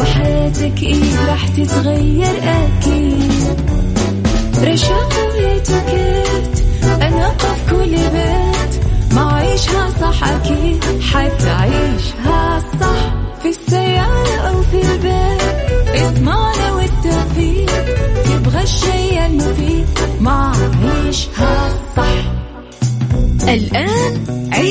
وحياتك إيه راح تتغير أكيد. رشاق ويتوكيت أنا في كل بيت. ما عيشها صح أكيد حتعيشها صح. في السيارة أو في البيت اسمعنا والتوفيق. تبغى الشيء المفيد ما عيشها صح. الآن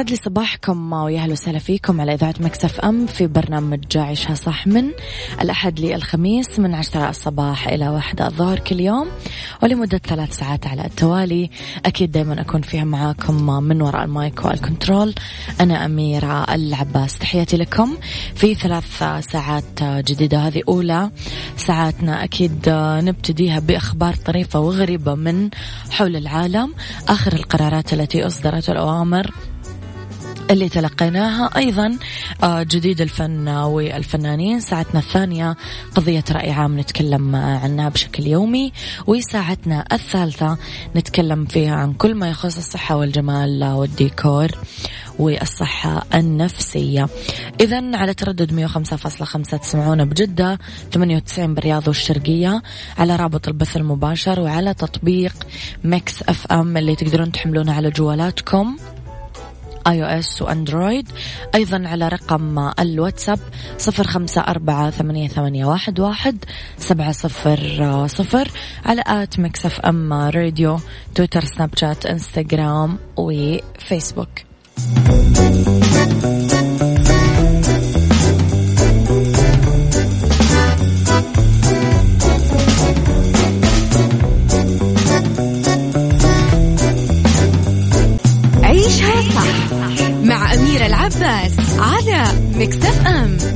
يسعد لي صباحكم ويا أهلا وسهلا فيكم على إذاعة Mix FM في برنامج عيشها صح من الأحد للخميس من عشرة الصباح إلى واحدة الظهر كل يوم ولمدة ثلاث ساعات على التوالي. أكيد دائما أكون فيها معاكم من وراء ال mic وال control. أنا أميرة العباس تحياتي لكم في ثلاث ساعات جديدة. هذه أولى ساعاتنا. أكيد نبتديها بأخبار طريفة وغريبة من حول العالم. آخر القرارات التي اصدرت الأوامر اللي تلقيناها أيضا آه، جديد الفن والفنانين ساعتنا الثانية قضية رأي عام نتكلم عنها بشكل يومي وساعتنا الثالثة نتكلم فيها عن كل ما يخص الصحة والجمال والديكور والصحة النفسية. إذا على تردد 105.5 تسمعونا بجدة 98 بالرياض والشرقية على رابط البث المباشر وعلى تطبيق Mix FM اللي تقدرون تحملونه على جوالاتكم. iOS و Android أيضا على رقم الواتساب صفر خمسة أربعة ثمانية, ثمانية واحد, واحد سبعة صفر صفر. على at Mix FM Radio تويتر سناب شات إنستغرام وفيسبوك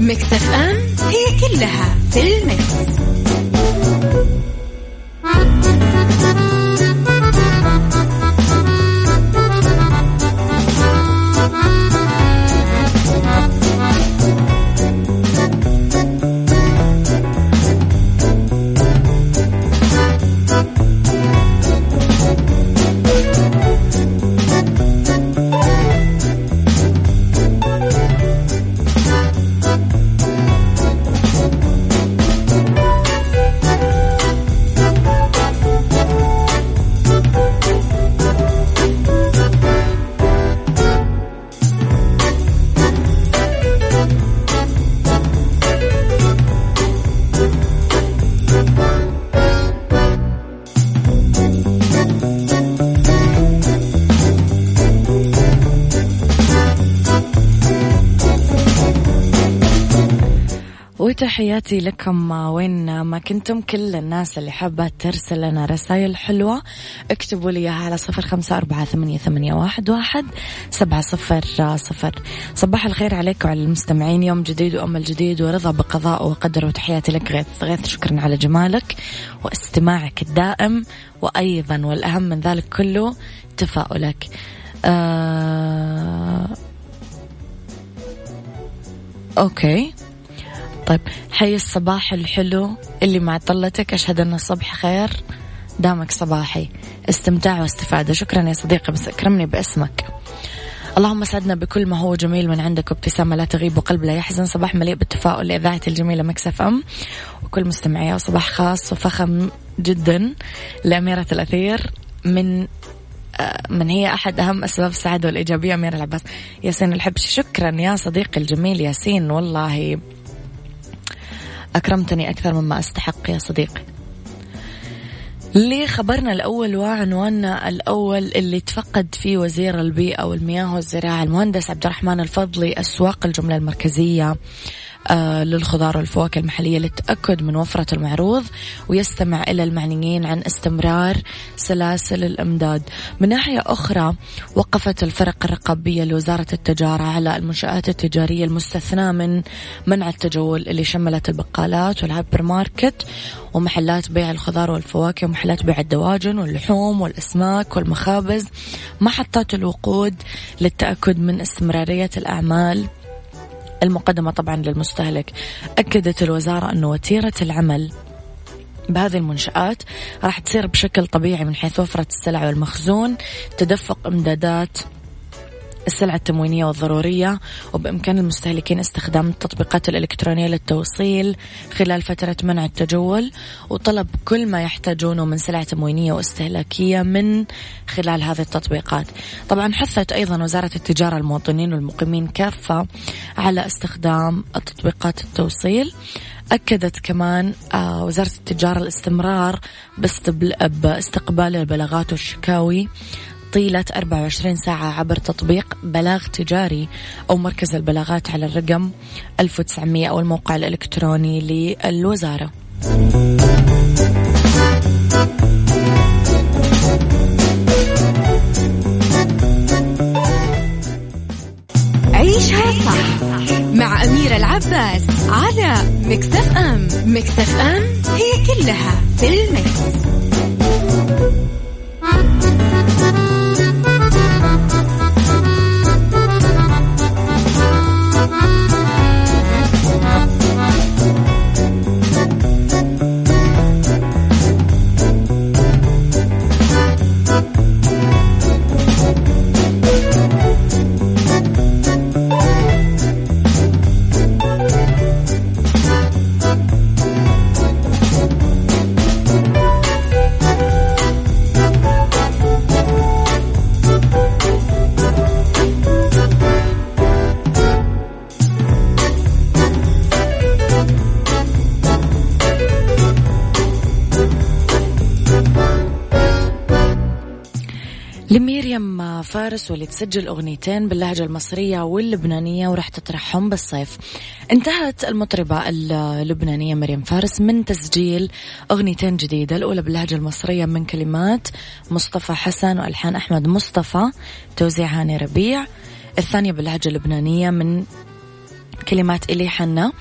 مكتف أم هي كلها في. وتحياتي لكم. وين ما كنتم كل الناس اللي حابة ترسل لنا رسائل حلوة اكتبوا لي إياها على صفر خمسة أربعة ثمانية, ثمانية واحد, واحد سبعة صفر صفر. صباح الخير عليكم وعلى المستمعين. يوم جديد وأمل جديد ورضا بقضاء وقدر وتحياتي لك غيث غيث شكرا على جمالك واستماعك الدائم. وأيضا والأهم من ذلك كله تفاؤلك. آه... Okay. طيب حي الصباح الحلو. اللي مع طلتك أشهد أن الصبح خير. دامك صباحي. استمتاع واستفادة. شكرا يا صديقي بس أكرمني باسمك. اللهم سعدنا بكل ما هو جميل من عندك وابتسامة لا تغيب وقلب لا يحزن. صباح مليء بالتفاؤل لإذاعة الجميلة Mix FM. وكل مستمعيها وصباح خاص وفخم جدا لأميرة الأثير. من آه، من هي أحد أهم أسباب السعادة والإيجابية أميرة العباس. ياسين الحبشي شكرا يا صديقي الجميل ياسين والله. أكرمتني أكثر مما أستحق يا صديقي. لخبرنا الأول وعنواننا الأول اللي تفقد فيه وزير البيئة والمياه والزراعة المهندس عبد الرحمن الفضلي أسواق الجملة المركزية. آه، للخضار والفواكه المحلية للتأكد من وفرة المعروض ويستمع إلى المعنيين عن استمرار سلاسل الإمداد. من ناحية أخرى وقفت الفرق الرقابية لوزارة التجارة على المنشآت التجارية المستثناة من منع التجول اللي شملت البقالات والهايبر ماركت ومحلات بيع الخضار والفواكه ومحلات بيع الدواجن واللحوم والأسماك والمخابز. محطات الوقود للتأكد من استمرارية الأعمال. المقدمة طبعا للمستهلك. أكدت الوزارة أن وتيرة العمل بهذه المنشآت راح تصير بشكل طبيعي من حيث وفرة السلع والمخزون تدفق إمدادات السلع التموينية والضرورية وبإمكان المستهلكين استخدام التطبيقات الإلكترونية للتوصيل خلال فترة منع التجول وطلب كل ما يحتاجونه من سلع تموينية واستهلاكية من خلال هذه التطبيقات. طبعا حثت أيضا وزارة التجارة المواطنين والمقيمين كافة على استخدام تطبيقات التوصيل أكدت كمان آه، وزارة التجارة الاستمرار باستقبال البلاغات والشكاوي طيلة 24 ساعة عبر تطبيق بلاغ تجاري أو مركز البلاغات على الرقم 1900 أو الموقع الإلكتروني للوزارة. عيشها صح مع أميرة العباس على مكتف أم مكتف أم هي كلها في المكس. فارس واللي تسجل أغنيتين باللهجة المصرية واللبنانية وراح تطرحهم بالصيف. انتهت المطربة اللبنانية مريم فارس من تسجيل أغنيتين جديدة الأولى باللهجة المصرية من كلمات مصطفى حسن وألحان أحمد مصطفى توزيع هاني ربيع. الثانية باللهجة اللبنانية من كلمات إلي حنا.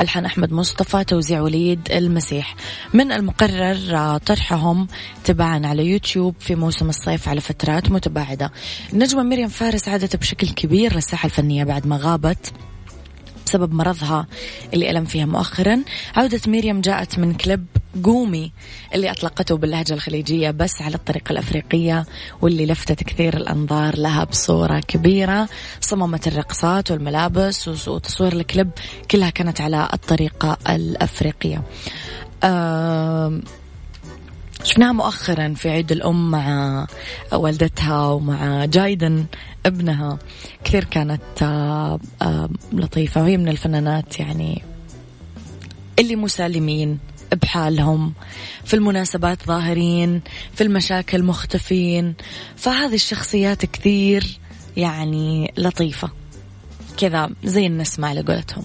ألحان أحمد مصطفى توزيع وليد المسيح. من المقرر طرحهم تباعا على يوتيوب في موسم الصيف على فترات متباعدة. النجمة مريم فارس عادت بشكل كبير للساحة الفنية بعد ما غابت. بسبب مرضها اللي ألم فيها مؤخرا. عودة مريم جاءت من كليب قومي اللي أطلقته باللهجة الخليجية بس على الطريقة الأفريقية واللي لفتت كثير الأنظار لها بصورة كبيرة. صممت الرقصات والملابس وتصوير الكليب كلها كانت على الطريقة الأفريقية. شفناها مؤخرا في عيد الأم مع والدتها ومع جايدن ابنها. كثير كانت آه، آه، لطيفة وهي من الفنانات يعني اللي مسالمين بحالهم في المناسبات ظاهرين في المشاكل مختفين. فهذه الشخصيات كثير يعني لطيفة. كذا زي النسمة على قولتهم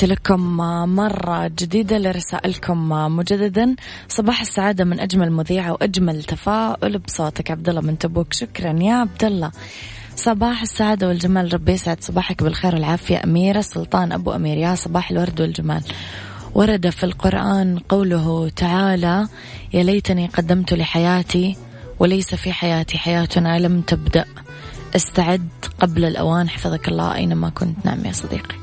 تحياتي لكم مرة جديدة لرسائلكم مجددا. صباح السعادة من أجمل مذيعة وأجمل تفاؤل بصوتك عبد الله من تبوك. شكرا يا عبد الله. صباح السعادة والجمال ربي يسعد صباحك بالخير والعافية. أميرة سلطان أبو أمير يا صباح الورد والجمال. ورد في القرآن قوله تعالى يا ليتني قدمت لحياتي وليس في حياتي حياتنا لم تبدأ. استعد قبل الأوان حفظك الله أينما كنت. نعم يا صديقي.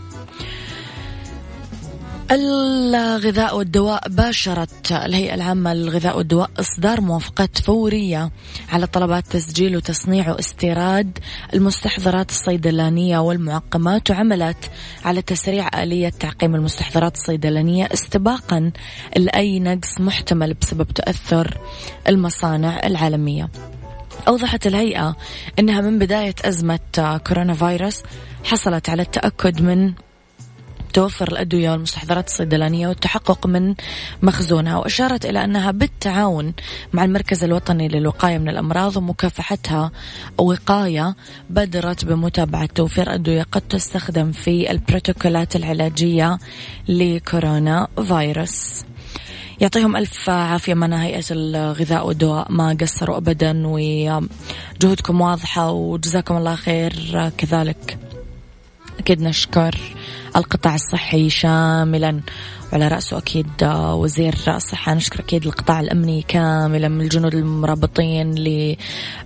الغذاء والدواء باشرت الهيئة العامة للغذاء والدواء إصدار موافقات فورية على طلبات تسجيل وتصنيع واستيراد المستحضرات الصيدلانية والمعقمات وعملت على تسريع آلية تعقيم المستحضرات الصيدلانية استباقا لأي نقص محتمل بسبب تأثر المصانع العالمية. أوضحت الهيئة أنها من بداية أزمة كورونا فيروس حصلت على التأكد من توفر الأدوية والمستحضرات الصيدلانية والتحقق من مخزونها وأشارت إلى أنها بالتعاون مع المركز الوطني للوقاية من الأمراض ومكافحتها وقاية بدرت بمتابعة توفير أدوية قد تستخدم في البروتوكولات العلاجية لكورونا فيروس. يعطيهم ألف عافية من هيئة الغذاء والدواء ما قصروا أبدا وجهودكم واضحة وجزاكم الله خير. كذلك أكيد نشكر القطاع الصحي شاملا. وعلى رأسه أكيد وزير الصحة نشكر أكيد القطاع الأمني كاملا من الجنود المرابطين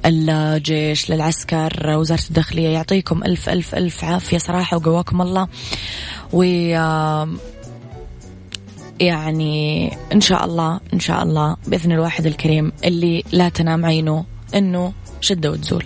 للجيش للعسكر وزارة الداخلية. يعطيكم ألف ألف ألف عافية صراحة وقواكم الله. و يعني إن شاء الله إن شاء الله بإذن الواحد الكريم اللي لا تنام عينه إنه شدة وتزول.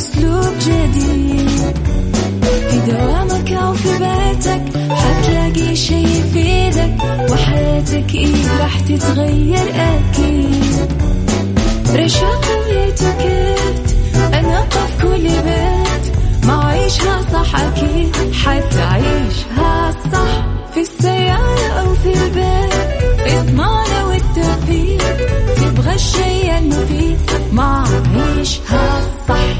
حياة بأسلوب جديد. في دوامك أو في بيتك حتلاقي شي يفيدك وحياتك إيه راح تتغير أكيد. رشاق ويتوكيت أنا في كل بيت. ما عيشها صح أكيد حتعيشها صح. في السيارة أو في البيت إضمعنا والتوفيق. تبغى الشيء المفيد ما عيشها صح.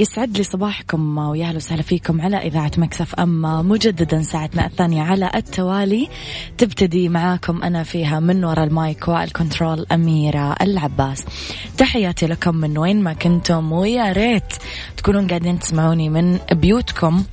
يسعد لي صباحكم ويا أهلا وسهلا فيكم على إذاعة Mix FM مجددا ساعتنا الثانية على التوالي. تبتدي معاكم أنا فيها من وراء ال mic وال control أميرة العباس. تحياتي لكم من وين ما كنتم ويا ريت تكونون قاعدين تسمعوني من بيوتكم.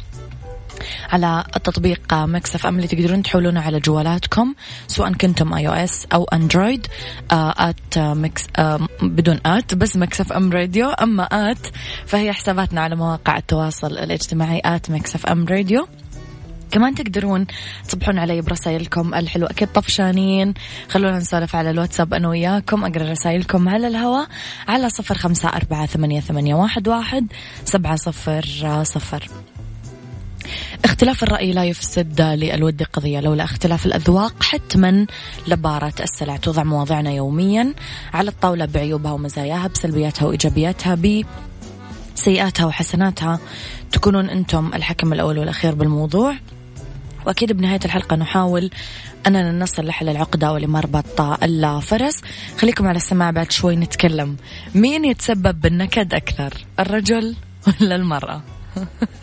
على التطبيق Mix FM اللي تقدرون تحملونه على جوالاتكم سواء كنتم اي أو اس أو اندرويد ات مكس آه بدون at بس Mix FM Radio أما at فهي حساباتنا على مواقع التواصل الاجتماعي ات مكسف أم راديو. كمان تقدرون تصبحون علي برسائلكم الحلوة. أكيد طفشانين. خلونا نسولف على الواتساب أنا وياكم أقرأ رسائلكم على الهواء على صفر خمسة أربعة ثمانية, واحد سبعة صفر صفر. اختلاف الرأي لا يفسد للود قضية لولا اختلاف الأذواق حتما لبارة السلع. توضع مواضعنا يوميا على الطاولة بعيوبها ومزاياها بسلبياتها وإيجابياتها بسيئاتها وحسناتها. تكونون أنتم الحكم الأول والأخير بالموضوع. وأكيد بنهاية الحلقة نحاول أننا نصل لحل العقدة ولمربط الفرس خليكم على السماع بعد شوي نتكلم. مين يتسبب بالنكد أكثر الرجل ولا المرأة؟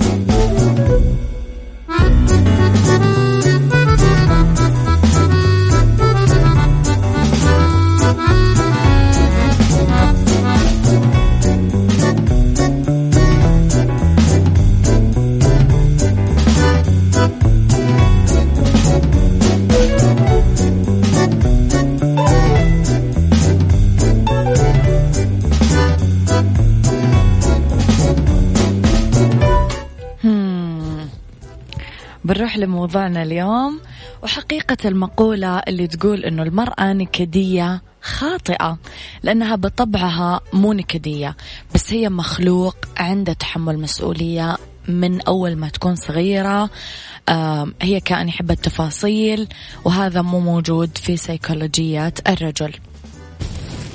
لموضوعنا اليوم وحقيقة المقولة اللي تقول إنه المرأة نكدية خاطئة لأنها بطبعها مو نكدية بس هي مخلوق عنده تحمل مسؤولية من أول ما تكون صغيرة. هي كائن يحب التفاصيل وهذا مو موجود في سيكولوجيات الرجل.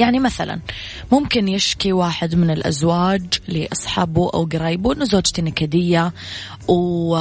يعني مثلا ممكن يشكي واحد من الأزواج لأصحابه أو قرايبه أنه زوجتي نكدية و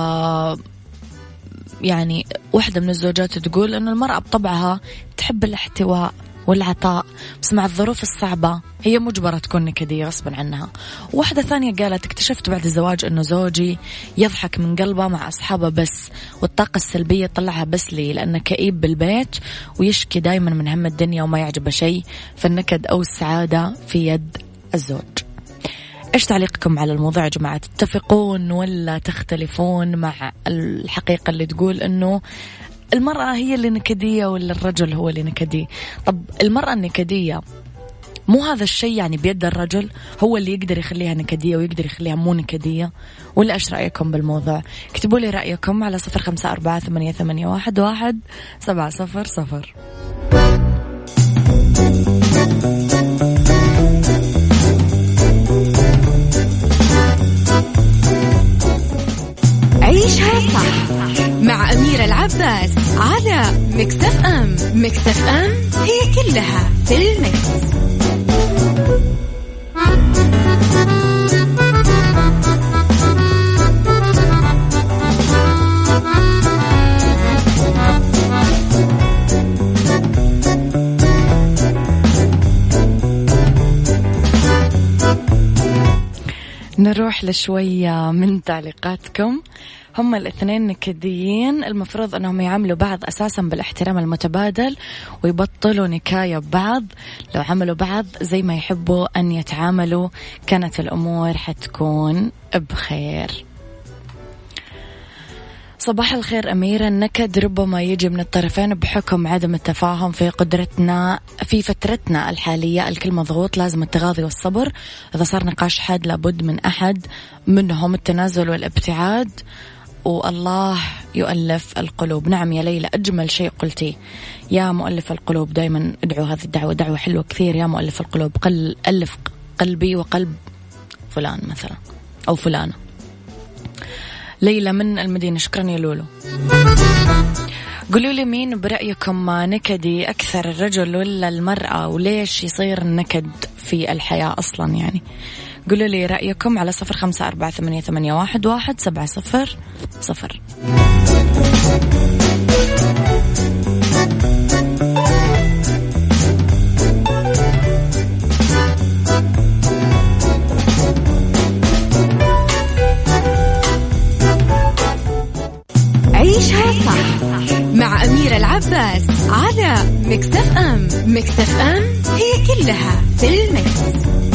يعني واحدة من الزوجات تقول أنه المرأة بطبعها تحب الاحتواء والعطاء بس مع الظروف الصعبة هي مجبرة تكون نكدية غصبا عنها. واحدة ثانية قالت اكتشفت بعد الزواج أنه زوجي يضحك من قلبه مع أصحابه بس والطاقة السلبية طلعها بس لي لأنه كئيب بالبيت ويشكي دايما من هم الدنيا وما يعجبه شيء فالنكد أو السعادة في يد الزوج. إيش تعليقكم على الموضوع يا جماعة؟ تتفقون ولا تختلفون مع الحقيقة اللي تقول إنه المرأة هي اللي نكدية ولا الرجل هو اللي نكدي؟ طب المرأة النكدية مو هذا الشيء يعني بيد الرجل هو اللي يقدر يخليها نكدية ويقدر يخليها مو نكدية؟ ولا إيش رأيكم بالموضوع؟ اكتبوا لي رأيكم على صفر خمسة أربعة ثمانية, واحد سبعة صفر صفر. مكتف أم مكتف أم هي كلها في المكس. نروح لشوية من تعليقاتكم هم الاثنين نكديين. المفروض أنهم يعاملوا بعض أساسا بالاحترام المتبادل ويبطلوا نكاية ببعض لو عملوا بعض زي ما يحبوا أن يتعاملوا كانت الأمور حتكون بخير. صباح الخير أميرة النكد. ربما يجي من الطرفين بحكم عدم التفاهم في قدرتنا في فترتنا الحالية. الكل مضغوط لازم التغاضي والصبر. إذا صار نقاش حاد لابد من أحد منهم التنازل والابتعاد. والله يؤلف القلوب. نعم يا ليلى أجمل شيء قلتي. يا مؤلف القلوب دائما ادعوا هذه الدعوة دعوة حلوة كثير. يا مؤلف القلوب قل ألف قلبي وقلب فلان مثلا أو فلانة. ليلى من المدينة شكرا يا لولو. قولوا لي مين برأيكم نكدي أكثر الرجل ولا المرأة؟ وليش يصير النكد في الحياة أصلا يعني؟ قولوا لي رأيكم على صفر خمسة أربعة ثمانية, ثمانية واحد, واحد سبعة صفر صفر عيشها صح مع أميرة العباس على مكتف أم مكتف أم هي كلها في المكس.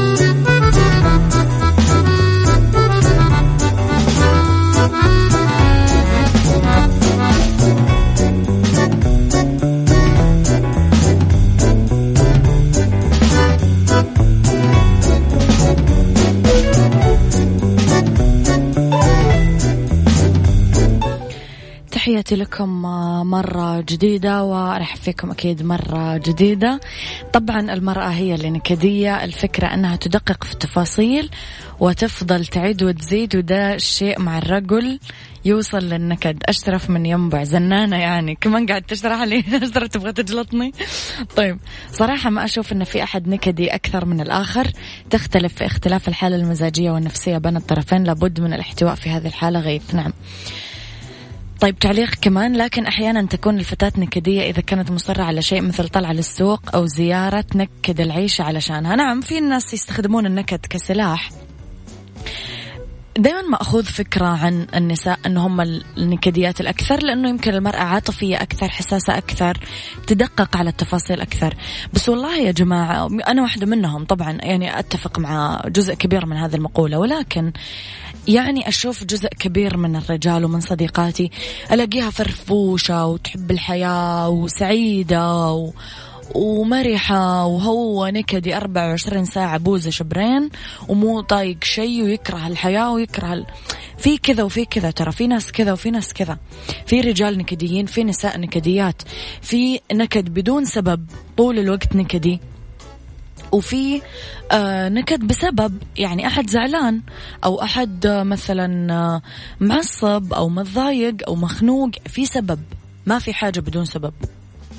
تحياتي لكم مرة جديدة وأرحب فيكم أكيد مرة جديدة. طبعا المرأة هي اللي نكدية الفكرة أنها تدقق في التفاصيل وتفضل تعيد وتزيد وده الشيء مع الرجل يوصل للنكد. أشرف من ينبع زنانة يعني. كمان قاعد تشرح لي. أشرف تبغى تجلطني؟ طيب صراحة ما أشوف أن في أحد نكدي أكثر من الآخر. تختلف في اختلاف الحالة المزاجية والنفسية بين الطرفين. لابد من الاحتواء في هذه الحالة غيث. نعم. طيب تعليق كمان لكن أحيانا تكون الفتاة نكدية إذا كانت مصرة على شيء مثل طلعة للسوق أو زيارة تنكد العيشة علشانها. نعم في الناس يستخدمون النكد كسلاح. دائما ما أخذ فكرة عن النساء أنه هم النكديات الأكثر لأنه يمكن المرأة عاطفية أكثر حساسة أكثر تدقق على التفاصيل أكثر. بس والله يا جماعة أنا واحدة منهم طبعا يعني أتفق مع جزء كبير من هذه المقولة ولكن يعني أشوف جزء كبير من الرجال ومن صديقاتي ألاقيها فرفوشة وتحب الحياة وسعيدة و... ومرحة وهو نكدي 24 ساعة بوزة شبرين ومو طايق شيء ويكره الحياة ويكره ال... في كذا وفي كذا ترى في ناس كذا وفي ناس كذا. في رجال نكديين في نساء نكديات في نكد بدون سبب طول الوقت نكدي. وفي آه نكد بسبب يعني أحد زعلان أو أحد آه مثلا آه معصب أو متضايق أو مخنوق في سبب. ما في حاجة بدون سبب.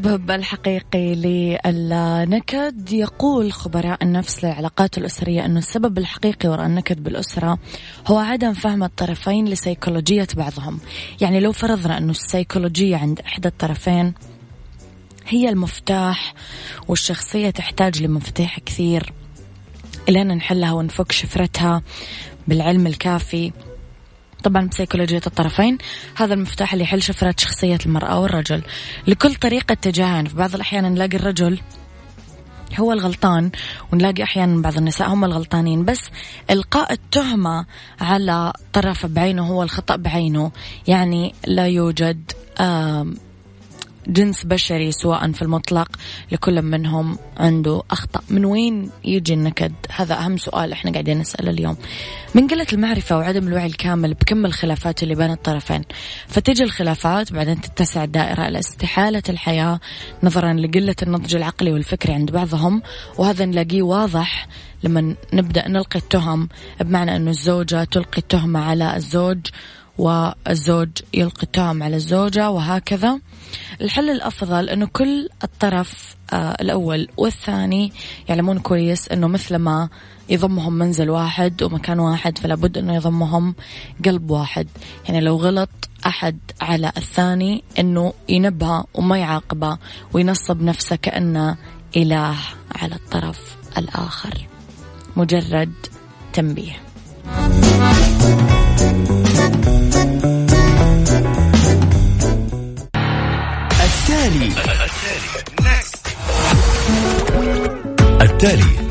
السبب الحقيقي للنكد. يقول خبراء النفس للعلاقات الأسرية أنه السبب الحقيقي وراء النكد بالأسرة هو عدم فهم الطرفين لسيكولوجية بعضهم. يعني لو فرضنا أنه السيكولوجية عند إحدى الطرفين هي المفتاح والشخصية تحتاج لمفاتيح كثير إلين نحلها ونفك شفرتها بالعلم الكافي. طبعا بسيكولوجية الطرفين. هذا المفتاح اللي يحل شفرة شخصية المرأة والرجل. لكل طريقة تجاهل في بعض الأحيان نلاقي الرجل هو الغلطان ونلاقي أحيانا بعض النساء هم الغلطانين. بس إلقاء التهمة على طرف بعينه هو الخطأ بعينه. يعني لا يوجد جنس بشري سواء في المطلق لكل منهم عنده أخطاء من وين يجي النكد؟ هذا أهم سؤال إحنا قاعدين نسأله اليوم. من قلة المعرفة وعدم الوعي الكامل بكم الخلافات اللي بين الطرفين؟ فتجي الخلافات بعدين تتسع الدائرة إلى استحالة الحياة نظرا لقلة النضج العقلي والفكري عند بعضهم. وهذا نلاقيه واضح لما نبدأ نلقي التهم بمعنى أنه الزوجة تلقي التهمة على الزوج والزوج يلقي التهم على الزوجة وهكذا. الحل الأفضل أنه كل الطرف آه الأول والثاني يعلمون كويس أنه مثل ما يضمهم منزل واحد ومكان واحد فلا بد أنه يضمهم قلب واحد. يعني لو غلط أحد على الثاني أنه ينبه وما يعاقبه وينصب نفسه كأنه إله على الطرف الآخر. مجرد تنبيه.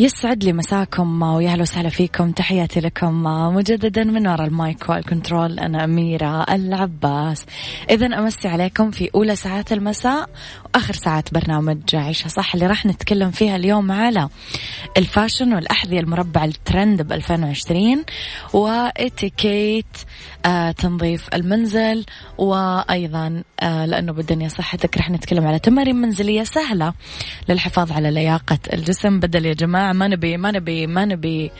يسعد لي مساكم ويا أهلا وسهلا فيكم. تحياتي لكم مجددا من وراء ال mic وال control. أنا أميرة العباس. اذا أمسي عليكم في أولى ساعات المساء وآخر ساعات برنامج عيشها صح اللي راح نتكلم فيها اليوم على ال fashion والأحذية المربعه الترند ب 2020 وإتيكيت آه تنظيف المنزل وأيضا آه لأنه بالدنيا صحتك راح نتكلم على تمارين منزلية سهلة للحفاظ على لياقة الجسم. بدل يا جماعة ما نبي ما نبي ما نبي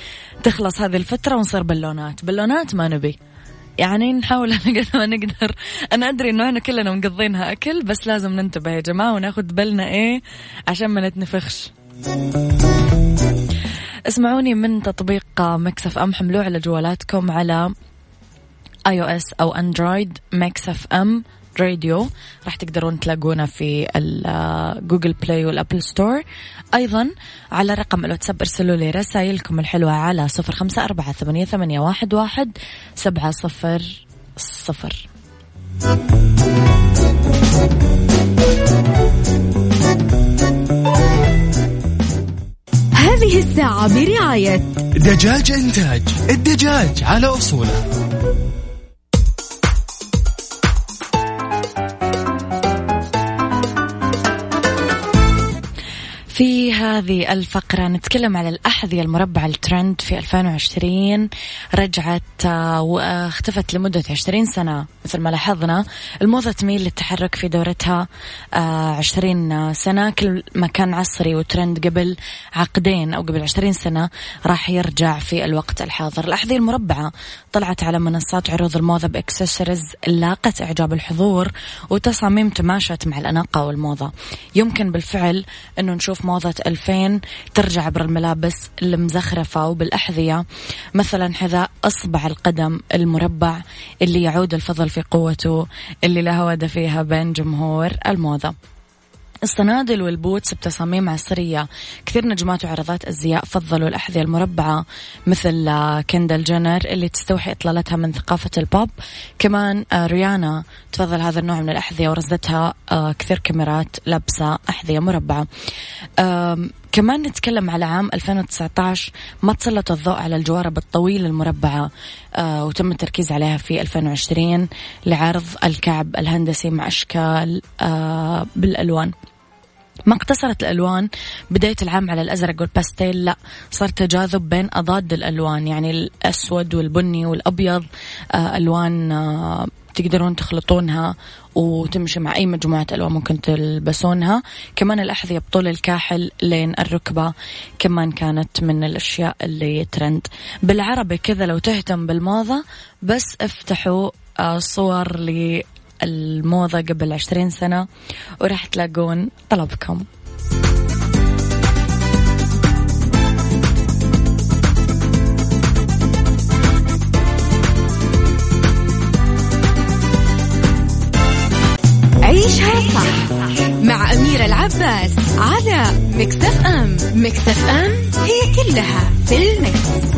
تخلص هذه الفترة ونصير بالونات. بالونات ما نبي. يعني نحاول على قد ما نقدر. أنا أدري إنه إحنا كلنا مقضينها أكل بس لازم ننتبه يا جماعة وناخذ بالنا إيه عشان ما نتنفخش. اسمعوني من تطبيق Mix FM حملوه على جوالاتكم على iOS أو Android Mix FM. راديو راح تقدرون تلاقونا في Google Play وال App Store أيضا على رقم الواتساب ارسلوا لي رسائلكم الحلوة على صفر خمسة أربعة ثمانية, ثمانية واحد, واحد سبعة صفر صفر. هذه الساعة برعاية دجاج إنتاج. الدجاج على أصوله. في هذه الفقرة نتكلم على الأحذية المربعة الترند في 2020 رجعت آه، واختفت لمدة 20 سنة مثل ما لاحظنا. الموضة تميل للتحرك في دورتها 20 آه، سنة. كل ما كان عصري وترند قبل عقدين أو قبل 20 سنة راح يرجع في الوقت الحاضر. الأحذية المربعة طلعت على منصات عروض الموضة بإكسسوارز لاقت إعجاب الحضور وتصاميم تماشت مع الأناقة والموضة. يمكن بالفعل أنه نشوف موضة 2000 ترجع عبر الملابس المزخرفة وبالأحذية. مثلا حذاء أصبع القدم المربع اللي يعود الفضل في قوته اللي لها عودة فيها بين جمهور الموضة. الصنادل وال boots بتصاميم عصرية كثير نجمات وعارضات أزياء فضلوا الأحذية المربعة مثل آه، كيندل جينر اللي تستوحي إطلالتها من ثقافة البوب. كمان آه، ريانا تفضل هذا النوع من الأحذية ورزتها آه، كثير كاميرات لابسة أحذية مربعة. كمان نتكلم على عام 2019 ما تسلط الضوء على الجوارب الطويلة المربعة آه وتم التركيز عليها في 2020 لعرض الكعب الهندسي مع أشكال آه بالألوان. ما اقتصرت الألوان بداية العام على الأزرق والباستيل لا صار تجاذب بين أضاد الألوان يعني الأسود والبني والأبيض آه ألوان آه تقدرون تخلطونها وتمشي مع أي مجموعة ألوان ممكن تلبسونها. كمان الأحذية بطول الكاحل لين الركبة كمان كانت من الأشياء اللي ترند بالعربي كذا لو تهتم بالموضة بس افتحوا آه، صور للموضة قبل عشرين سنة وراح تلاقون طلبكم عيشها صح مع أميرة العباس على مكتف أم مكتف أم هي كلها في المكس.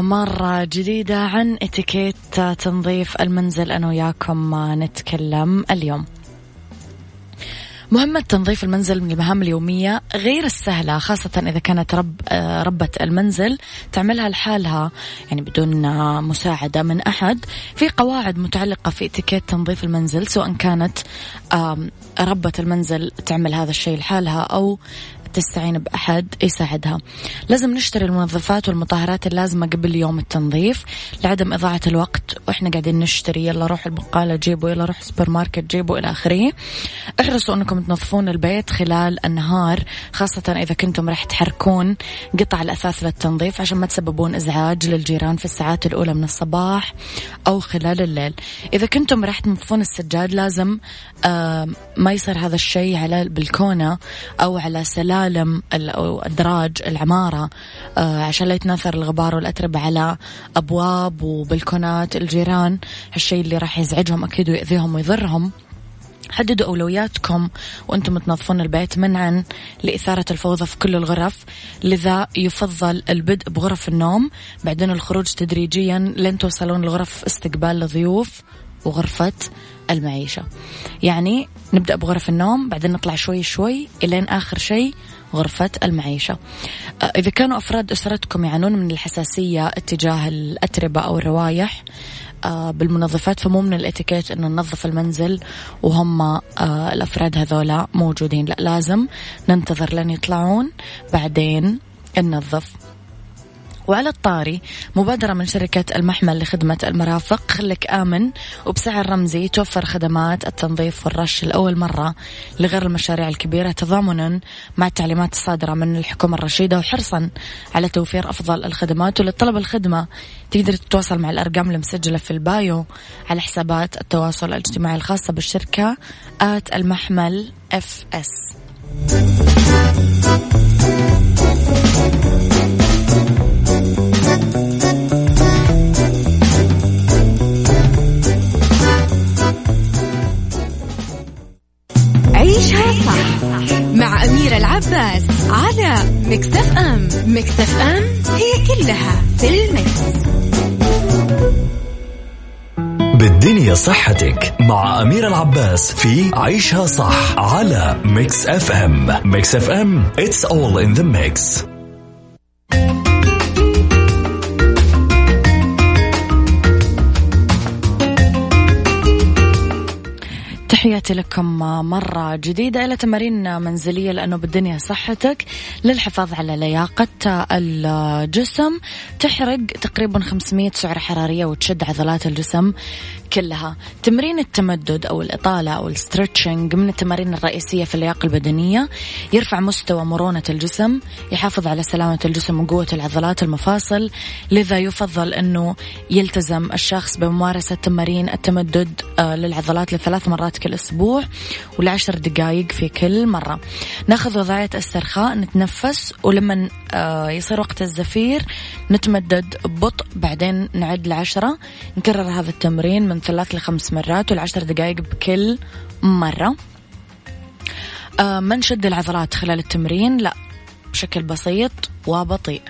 مرة جديدة عن اتيكيت تنظيف المنزل. أنا وياكم نتكلم اليوم. مهمة تنظيف المنزل من المهام اليومية غير السهلة خاصة إذا كانت رب ربة المنزل تعملها لحالها يعني بدون مساعدة من أحد. في قواعد متعلقة في اتيكيت تنظيف المنزل سواء كانت ربة المنزل تعمل هذا الشيء لحالها أو تستعين بأحد يساعدها. لازم نشتري المنظفات والمطهرات اللازمة قبل يوم التنظيف لعدم إضاعة الوقت وإحنا قاعدين نشتري يلا روح البقالة جيبوا يلا روح السوبر ماركت جيبوا إلى آخره. احرصوا أنكم تنظفون البيت خلال النهار خاصة إذا كنتم راح تحركون قطع الأثاث للتنظيف عشان ما تسببون إزعاج للجيران في الساعات الأولى من الصباح أو خلال الليل. إذا كنتم راح تنظفون السجاد لازم آه ما يصير هذا الشيء على البلكونة أو على سلام عالم الدراج العمارة آه، عشان لا يتناثر الغبار والأتربة على أبواب وبلكونات الجيران. هالشيء اللي راح يزعجهم أكيد ويأذيهم ويضرهم. حددوا أولوياتكم وأنتم تنظفون البيت منعا لإثارة الفوضى في كل الغرف. لذا يفضل البدء بغرف النوم. بعدين الخروج تدريجيا لين توصلون لغرف استقبال الضيوف وغرفة المعيشة. يعني نبدأ بغرف النوم بعدين نطلع شوي شوي إلين آخر شيء غرفة المعيشة. آه، إذا كانوا أفراد أسرتكم يعانون من الحساسية اتجاه الأتربة أو الروايح آه، بالمنظفات فمو من الإتيكيت إنه ننظف المنزل وهم آه، الأفراد هذولا موجودين. لا لازم ننتظر لين يطلعون بعدين ننظف. وعلى الطاري مبادرة من شركة المحمل لخدمة المرافق خلك آمن. وبسعر رمزي توفر خدمات التنظيف والرش لأول مرة لغير المشاريع الكبيرة. تضامنا مع التعليمات الصادرة من الحكومة الرشيدة. وحرصا على توفير أفضل الخدمات. وللطلب الخدمة تقدر تتواصل مع الأرقام المسجلة في البايو على حسابات التواصل الاجتماعي الخاصة بالشركة at المحمل FS عيشها صح مع أميرة العباس على ميكس أف أم. مكتف أم هي كلها في المكس. بالدنيا صحتك مع أميرة العباس في عيشها صح على ميكس أف أم. ميكس أف أم it's all in the mix. تحياتي لكم مرة جديدة إلى تمارين منزلية لأنه بالدنيا صحتك للحفاظ على لياقة الجسم. تحرق تقريبا 500 سعرة حرارية وتشد عضلات الجسم كلها. تمرين التمدد أو الإطالة أو الستريتشنج من التمارين الرئيسية في اللياقة البدنية. يرفع مستوى مرونة الجسم يحافظ على سلامة الجسم وقوة العضلات المفاصل لذا يفضل أنه يلتزم الشخص بممارسة تمارين التمدد آه، للعضلات لثلاث مرات كل أسبوع ولعشر دقائق في كل مرة. ناخذ وضعية استرخاء نتنفس ولما آه، يصير وقت الزفير نتمدد ببطء بعدين نعد لعشرة. نكرر هذا التمرين من ثلاث لخمس مرات والعشر دقائق بكل مرة. آه، ما نشد العضلات خلال التمرين؟ لا بشكل بسيط وبطيء.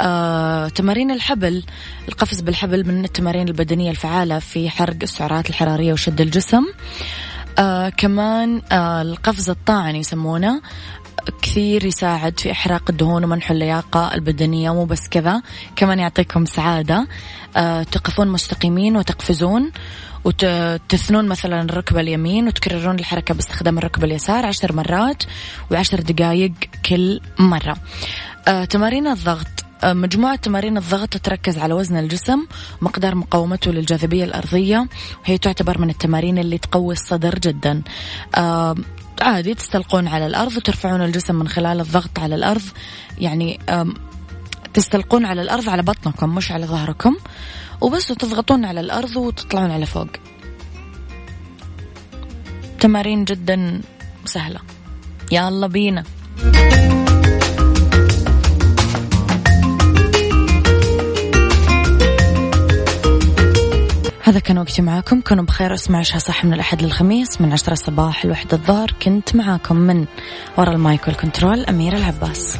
آه، تمارين الحبل. القفز بالحبل من التمارين البدنية الفعالة في حرق السعرات الحرارية وشد الجسم. آه كمان آه القفز الطاعن يسمونه. كثير يساعد في إحراق الدهون ومنح اللياقة البدنية مو بس كذا. كمان يعطيكم سعادة. آه تقفون مستقيمين وتقفزون وتثنون مثلا الركبة اليمين وتكررون الحركة باستخدام الركبة اليسار عشر مرات وعشر دقائق كل مرة. آه تمارين الضغط. مجموعة تمارين الضغط تركز على وزن الجسم ومقدار مقاومته للجاذبية الأرضية وهي تعتبر من التمارين اللي تقوي الصدر جدا. آه عادي تستلقون على الأرض وترفعون الجسم من خلال الضغط على الأرض. يعني تستلقون على الأرض على بطنكم مش على ظهركم. وبس وتضغطون على الأرض وتطلعون على فوق. تمارين جدا سهلة. يلا بينا. هذا كان وقتي معاكم. كونوا بخير اسمع عشها صح من الأحد للخميس من عشرة الصباح لوحدة الظهر. كنت معاكم من وراء المايك والكنترول أميرة العباس.